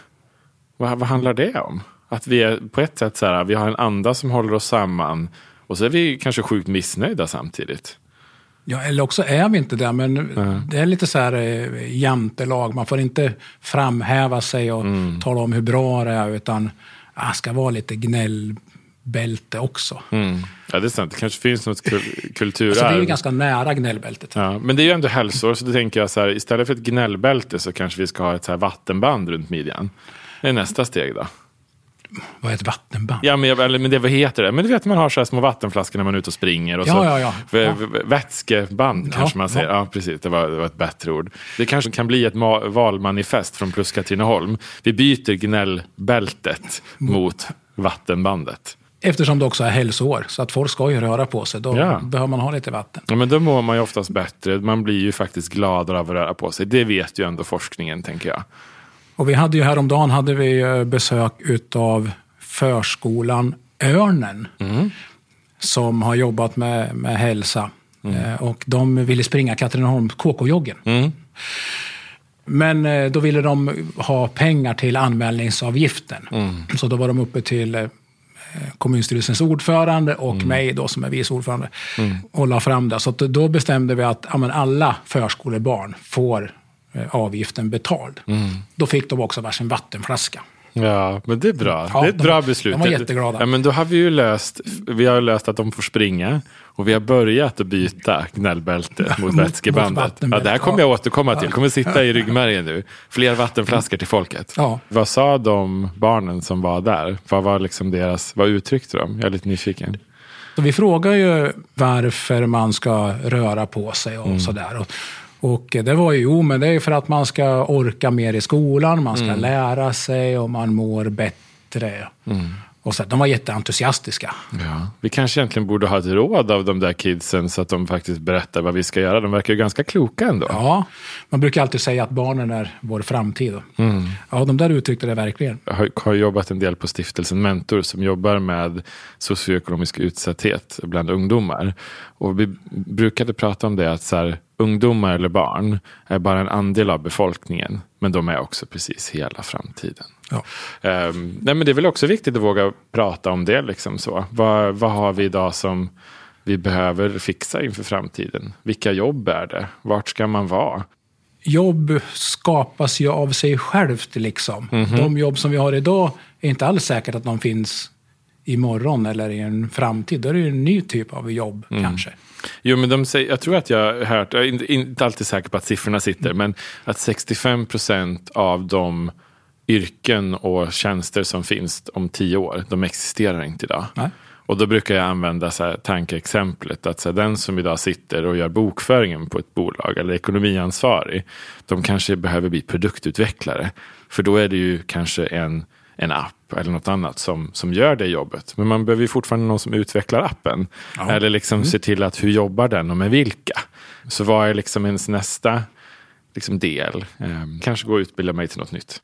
Vad, vad handlar det om? Att vi är på ett sätt så här, vi har en anda som håller oss samman och så är vi kanske sjukt missnöjda samtidigt. Ja, eller också är vi inte det, men mm. det är lite så här eh, jantelag. Man får inte framhäva sig och mm. tala om hur bra det är, utan det ska vara lite gnällbälte också. Mm. Ja, det är sant. Det kanske finns något kul kulturarv. Alltså, vi är ju ganska nära gnällbältet. Ja, men det är ju ändå hälsor, så då tänker jag så här, istället för ett gnällbälte så kanske vi ska ha ett så här vattenband runt midjan. Det är nästa steg då. Vad är ett vattenband? Ja, men, jag, men det, vad heter det? Men du vet man har så här små vattenflaskor när man är ute och springer. Och ja, så, ja, ja. ja. Vätskeband kanske man säger. Ja. ja, precis. Det var, det var ett bättre ord. Det kanske kan bli ett valmanifest från Plus Katrineholm. Vi byter gnällbältet mot vattenbandet. Eftersom det också är hälsoår, så att folk ska ju röra på sig. Då ja. behöver man ha lite vatten. Ja, men då mår man ju oftast bättre. Man blir ju faktiskt gladare av att röra på sig. Det vet ju ändå forskningen, tänker jag. Och vi hade ju häromdagen hade vi eh, besök av förskolan Örnen. Mm. Som har jobbat med, med hälsa. Mm. Eh, och de ville springa Katrineholm KK-joggen. Mm. Men eh, då ville de ha pengar till anmälningsavgiften. Mm. Så då var de uppe till kommunstyrelsens ordförande och mm. mig då som är vice ordförande mm. och la fram det. Så då bestämde vi att ja, alla förskolebarn får avgiften betald. Mm. Då fick de också varsin vattenflaska. Ja, men det är bra. Ja, det är ett de, bra beslut. De var jätteglada. Ja, men då har vi ju löst, vi har löst att de får springa och vi har börjat att byta gnällbälte mot vätskebandet. Ja, det här kommer jag återkomma till. kommer sitta i ryggmärgen nu. Fler vattenflaskor till folket. Ja. Vad sa de barnen som var där? Vad var liksom deras, vad uttryckte de? Jag är lite nyfiken. Så vi frågar ju varför man ska röra på sig och mm. sådär. Och det var ju, jo men det är för att man ska orka mer i skolan, man ska mm. lära sig och man mår bättre. Mm. Och så, de var jätteentusiastiska. Ja. Vi kanske egentligen borde ha ett råd av de där kidsen så att de faktiskt berättar vad vi ska göra. De verkar ju ganska kloka ändå. Ja, man brukar alltid säga att barnen är vår framtid. Mm. Ja, de där uttryckte det verkligen. Jag har, har jobbat en del på stiftelsen Mentor som jobbar med socioekonomisk utsatthet bland ungdomar. Och vi brukade prata om det att så här, ungdomar eller barn är bara en andel av befolkningen. Men de är också precis hela framtiden. Ja. Um, nej, men det är väl också viktigt att våga prata om det. Liksom så. Vad, vad har vi idag som vi behöver fixa inför framtiden? Vilka jobb är det? Vart ska man vara? jobb skapas ju av sig självt. Liksom. Mhm. De jobb som vi har idag är inte alls säkert att de finns imorgon eller i en framtid. Då är det ju en ny typ av jobb Mm. kanske. Jo, men de säger, jag tror att jag har hört, jag är inte, alltid säker på att siffrorna sitter, men att 65 procent av de yrken och tjänster som finns om tio år, de existerar inte idag. Nej. Och då brukar jag använda så här tankeexemplet att så här, den som idag sitter och gör bokföringen på ett bolag eller ekonomiansvarig, de kanske behöver bli produktutvecklare. För då är det ju kanske en, en app eller något annat som, som gör det jobbet. Men man behöver ju fortfarande någon som utvecklar appen. Ja. Eller liksom se till att hur jobbar den och med vilka. Så vad är liksom ens nästa liksom del? Eh, kanske gå och utbilda mig till något nytt.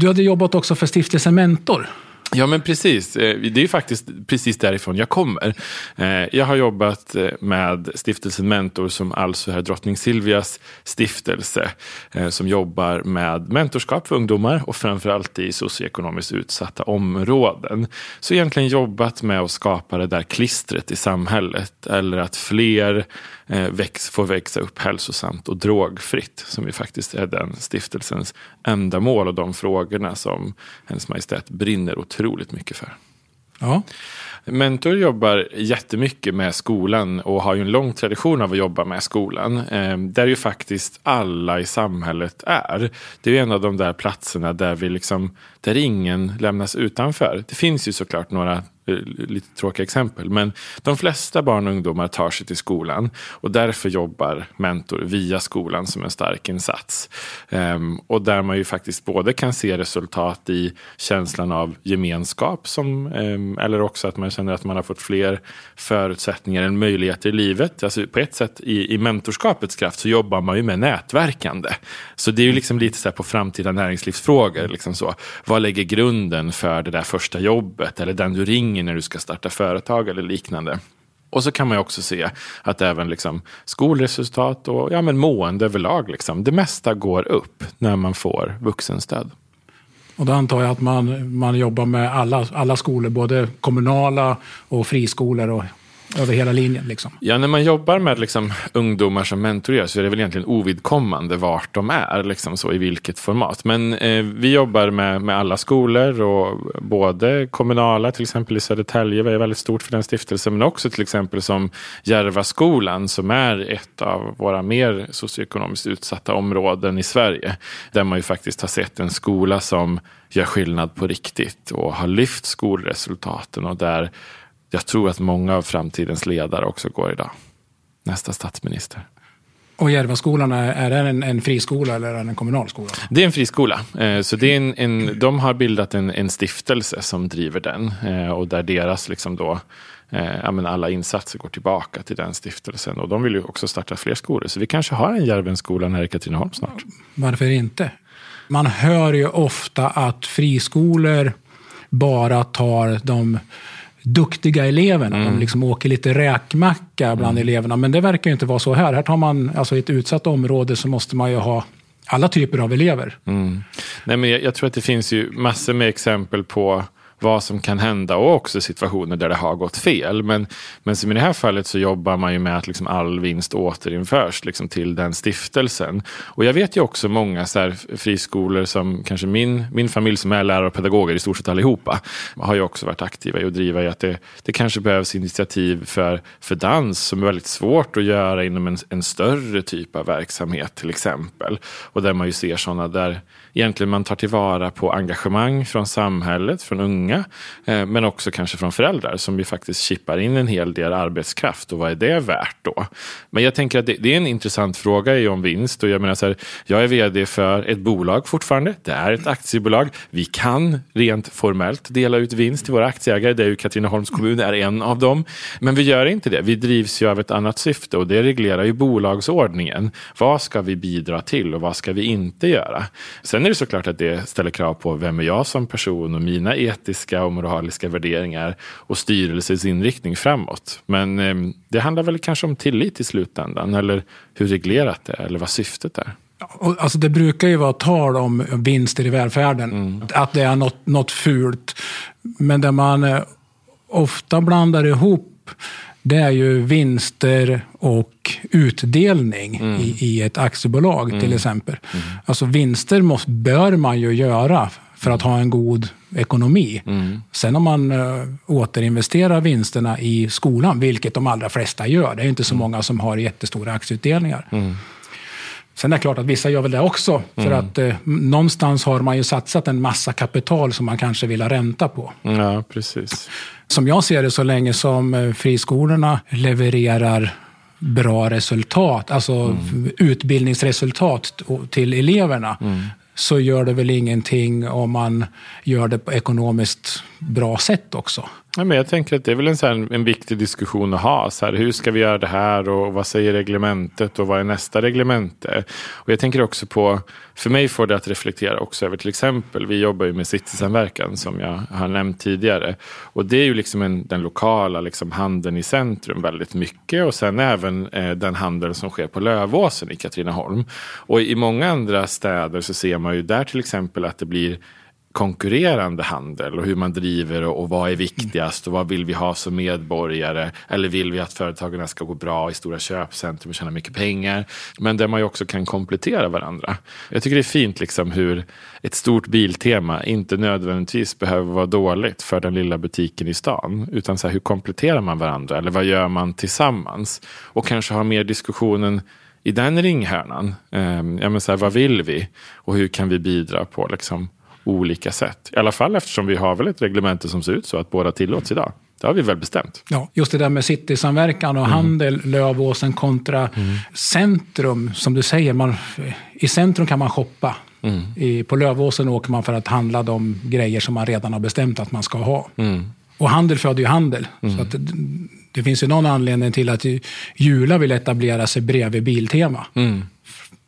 Du hade jobbat också för stiftelsen Mentor. Ja, men precis. Eh, det är ju faktiskt precis därifrån jag kommer. Eh, jag har jobbat eh, med stiftelsen Mentor som alltså är drottning Silvias stiftelse som jobbar med mentorskap för ungdomar och framförallt i socioekonomiskt utsatta områden. Så egentligen jobbat med att skapa det där klistret i samhället eller att fler väx, får växa upp hälsosamt och drogfritt som ju faktiskt är den stiftelsens ändamål och de frågorna som Hennes Majestät brinner otroligt mycket för. Ja. Mentor jobbar jättemycket med skolan och har ju en lång tradition av att jobba med skolan. Eh, där ju faktiskt alla i samhället är. Det är ju en av de där platserna där, vi liksom, där ingen lämnas utanför. Det finns ju såklart några eh, Eh, lite tråkiga exempel. Men de flesta barn och ungdomar tar sig till skolan. Och därför jobbar Mentor via skolan som en stark insats. Um, och där man ju faktiskt både kan se resultat i känslan av gemenskap. Som, um, eller också att man känner att man har fått fler förutsättningar än möjligheter i livet. Alltså på ett sätt i, i mentorskapets kraft så jobbar man ju med nätverkande. Så det är ju liksom lite så här på framtida näringslivsfrågor. Liksom så. Vad lägger grunden för det där första jobbet? Eller den du ringer när du ska starta företag eller liknande. Och så kan man ju också se att även liksom skolresultat och ja, men mående överlag, liksom, det mesta går upp när man får vuxenstöd. Och då antar jag att man, man jobbar med alla, alla skolor, både kommunala och friskolor och över hela linjen. Liksom. Ja, när man jobbar med liksom, ungdomar som mentorerar så är det väl egentligen ovidkommande vart de är, liksom så, i vilket format. Men eh, vi jobbar med, med alla skolor, och både kommunala, till exempel i Södertälje, vi är väldigt stort för den stiftelsen, men också till exempel som Järvaskolan som är ett av våra mer socioekonomiskt utsatta områden i Sverige. Där man ju faktiskt har sett en skola som gör skillnad på riktigt och har lyft skolresultaten och där jag tror att många av framtidens ledare också går idag. Nästa statsminister. Och Järvaskolan, är, är det en, en friskola eller är det en kommunal skola? Det är en friskola. Eh, Så det är en, en, de har bildat en, en stiftelse som driver den. eh, Och där deras liksom då, eh, alla insatser går tillbaka till den stiftelsen. Och de vill ju också starta fler skolor. Så vi kanske har en Järvenskolan här i Katrineholm snart. Varför inte? Man hör ju ofta att friskolor bara tar de duktiga eleverna. Mm. De liksom åker lite räkmacka bland eleverna. Men det verkar ju inte vara så här. Här tar man, alltså i ett utsatt område så måste man ju ha alla typer av elever. Mm. Nej, men jag, jag tror att det finns ju massor med exempel på vad som kan hända och också situationer där det har gått fel. Men, men som i det här fallet så jobbar man ju med att liksom all vinst återinförs liksom till den stiftelsen. Och jag vet ju också många så här friskolor som kanske min, min familj som är lärare och pedagoger i stort sett allihopa har ju också varit aktiva i att driva i att det, det kanske behövs initiativ för, för dans som är väldigt svårt att göra inom en, en större typ av verksamhet till exempel. Och där man ju ser sådana där egentligen man tar tillvara på engagemang från samhället, från unga, eh, men också kanske från föräldrar som ju faktiskt chippar in en hel del arbetskraft. Och vad är det värt då? Men jag tänker att det, det är en intressant fråga i om vinst. Och jag menar så här, jag är vd för ett bolag fortfarande, det är ett aktiebolag, vi kan rent formellt dela ut vinst till våra aktieägare, det är ju Katrineholms kommun är en av dem, men vi gör inte det, vi drivs ju av ett annat syfte och det reglerar ju bolagsordningen. Vad ska vi bidra till och vad ska vi inte göra? Sen är det såklart att det ställer krav på vem är jag som person och mina etiska och moraliska värderingar och styrelsens inriktning framåt. Men eh, det handlar väl kanske om tillit i slutändan eller hur reglerat det är eller vad syftet är. Alltså det brukar ju vara tal om vinster i välfärden, att det är något, något fult. Men där man eh, ofta blandar ihop det är ju vinster och utdelning mm. i, i, ett aktiebolag mm. till exempel. Mm. Alltså vinster måste, bör man ju göra för att ha en god ekonomi. Mm. Sen om man uh, återinvesterar vinsterna i skolan, vilket de allra flesta gör, det är inte så mm. många som har jättestora aktieutdelningar. Sen är det klart att vissa gör väl det också, för mm. att eh, någonstans har man ju satsat en massa kapital som man kanske vill ha ränta på. Ja, precis. Som jag ser det, så länge som eh, friskolorna levererar bra resultat, alltså mm. utbildningsresultat till eleverna, mm så gör det väl ingenting om man gör det på ekonomiskt bra sätt också. Ja, men jag tänker att det är väl en, så här, en viktig diskussion att ha. Så här, hur ska vi göra det här och vad säger reglementet och vad är nästa reglemente? Och jag tänker också på, för mig får det att reflektera också över till exempel, vi jobbar ju med citysamverkan som jag har nämnt tidigare. Och det är ju liksom en, den lokala liksom, handeln i centrum väldigt mycket och sen även eh, den handel som sker på Lövåsen i Katrineholm. Och i många andra städer så ser man ju där till exempel att det blir konkurrerande handel och hur man driver och, och vad är viktigast och vad vill vi ha som medborgare? Eller vill vi att företagen ska gå bra i stora köpcentrum och tjäna mycket pengar? Men där man ju också kan komplettera varandra. Jag tycker det är fint liksom hur ett stort biltema inte nödvändigtvis behöver vara dåligt för den lilla butiken i stan. Utan så här, hur kompletterar man varandra? Eller vad gör man tillsammans? Och kanske ha mer diskussionen i den ringhörnan. Eh, ja, men så här, vad vill vi? Och hur kan vi bidra på liksom, olika sätt. I alla fall eftersom vi har väl ett reglemente som ser ut så att båda tillåts idag. Det har vi väl bestämt. Ja, just det där med citysamverkan och mm. handel, Lövåsen kontra mm. centrum. Som du säger, man, i centrum kan man shoppa. Mm. I, på Lövåsen åker man för att handla de grejer som man redan har bestämt att man ska ha. Mm. Och handel föder ju handel. Så mm. att det, finns ju någon anledning till att Jula vill etablera sig bredvid Biltema. Mm.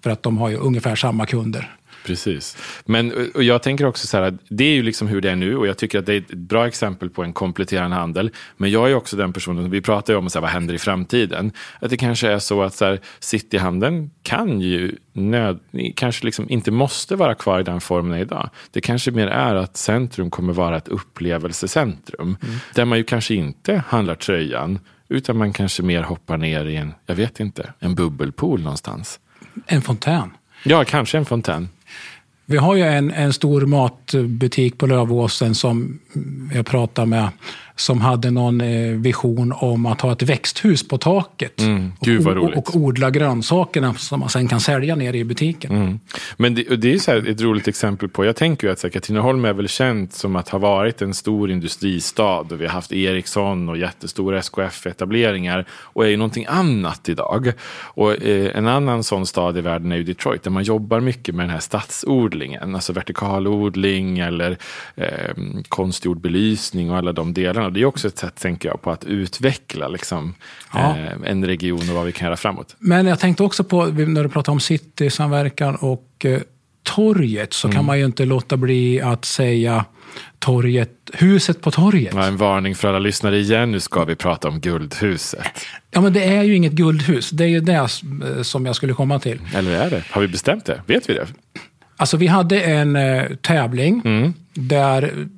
För att de har ju ungefär samma kunder. Precis. Men och jag tänker också så här att det är ju liksom hur det är nu och jag tycker att det är ett bra exempel på en kompletterande handel. Men jag är också den personen, vi pratar ju om så här, vad händer i framtiden. Att det kanske är så att så här, cityhandeln kan ju nöd, kanske liksom inte måste vara kvar i den formen idag. Det kanske mer är att centrum kommer vara ett upplevelsecentrum. Mm. Där man ju kanske inte handlar tröjan utan man kanske mer hoppar ner i en, jag vet inte, en bubbelpool någonstans. En fontän. Ja, kanske en fontän. Vi har ju en, en stor matbutik på Lövåsen som jag pratade med som hade någon eh, vision om att ha ett växthus på taket. Mm, och, och, odla grönsakerna som man sen kan sälja nere i butiken. Mm. Men det, det är så ett roligt exempel på, jag tänker ju att Katrineholm är väl känt som att ha varit en stor industristad och vi har haft Ericsson och jättestora SKF-etableringar och är ju någonting annat idag. Och eh, en annan sån stad i världen är ju Detroit där man jobbar mycket med den här stadsodlingen, alltså vertikalodling eller eh, konstgjord belysning och alla de delarna det är också ett sätt, tänker jag, på att utveckla liksom, ja. eh, en region och vad vi kan göra framåt. Men jag tänkte också på, när du pratar om citysamverkan och eh, torget, så mm. kan man ju inte låta bli att säga torget, huset på torget. Ja, en varning för alla lyssnare igen, nu ska vi prata om guldhuset. Ja, men det är ju inget guldhus. Det är ju det eh, som jag skulle komma till. Eller är det? Har vi bestämt det? Vet vi det? Alltså, vi hade en eh, tävling mm. där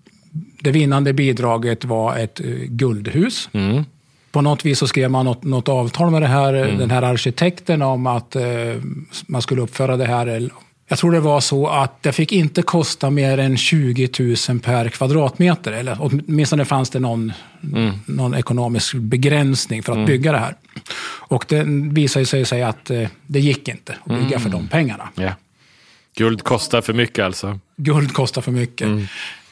det vinnande bidraget var ett eh, guldhus. Mm. På något vis så skrev man något, något avtal med här, mm. den här arkitekten om att eh, man skulle uppföra det här. Jag tror det var så att det fick inte kosta mer än 20 000 per kvadratmeter. Eller åtminstone fanns det någon, mm. någon ekonomisk begränsning för att mm. bygga det här. Och det visade sig säga att eh, det gick inte att bygga för mm. de pengarna. Yeah. Guld kostar för mycket alltså? Guld kostar för mycket.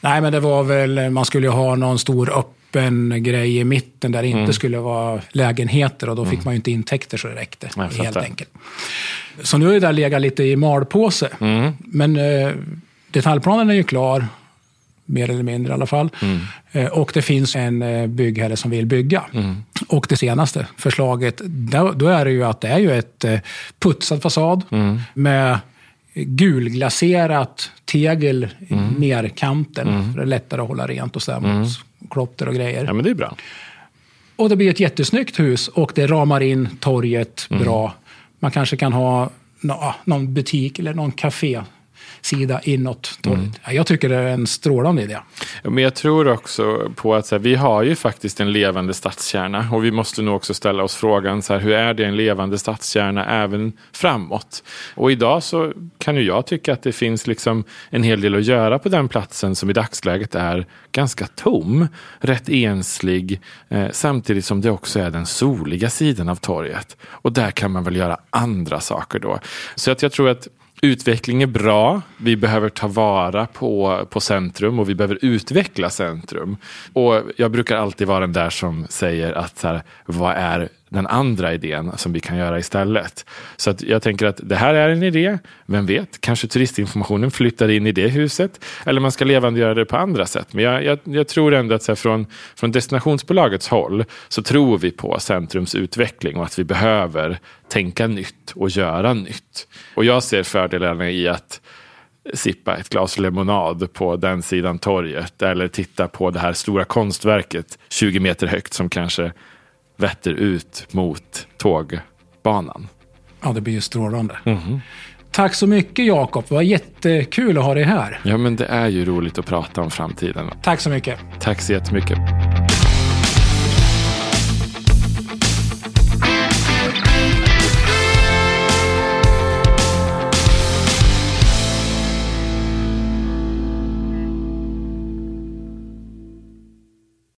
Nej, men det var väl, man skulle ju ha någon stor öppen grej i mitten där det inte mm. skulle vara lägenheter och då fick mm. man ju inte intäkter så det räckte. helt enkelt. Så nu är det där legat lite i malpåse. Mm. Men eh, detaljplanen är ju klar, mer eller mindre i alla fall. Mm. Eh, och det finns en eh, byggherre som vill bygga. Mm. Och det senaste förslaget, då, då, är det ju att det är ju ett eh, putsad fasad mm. med gulglaserat tegel i mm. nerkanten. Mm. För det är lättare att hålla rent och sådär mm. klotter och grejer. Ja, men det är bra. Och det blir ett jättesnyggt hus och det ramar in torget mm. bra. Man kanske kan ha någon butik eller någon café sida inåt. Mm. Jag tycker det är en strålande idé. Men jag tror också på att så här, vi har ju faktiskt en levande stadskärna och vi måste nog också ställa oss frågan så här, hur är det en levande stadskärna även framåt? Och idag så kan ju jag tycka att det finns liksom en hel del att göra på den platsen som i dagsläget är ganska tom, rätt enslig, eh, samtidigt som det också är den soliga sidan av torget. Och där kan man väl göra andra saker då. Så att jag tror att Utveckling är bra. Vi behöver ta vara på, på centrum och vi behöver utveckla centrum. Och jag brukar alltid vara den där som säger att så här, vad är den andra idén som vi kan göra istället. Så att jag tänker att det här är en idé. Vem vet, kanske turistinformationen flyttar in i det huset. Eller man ska levandegöra det på andra sätt. Men jag, jag, jag tror ändå att så här, från, från destinationsbolagets håll så tror vi på centrums utveckling och att vi behöver tänka nytt och göra nytt. Och jag ser fördelarna i att sippa ett glas lemonad på den sidan torget eller titta på det här stora konstverket 20 meter högt som kanske vetter ut mot tågbanan. Ja, det blir ju strålande. Mm. Tack så mycket Jakob, det var jättekul att ha dig här. Ja, men det är ju roligt att prata om framtiden. Tack så mycket. Tack så jättemycket.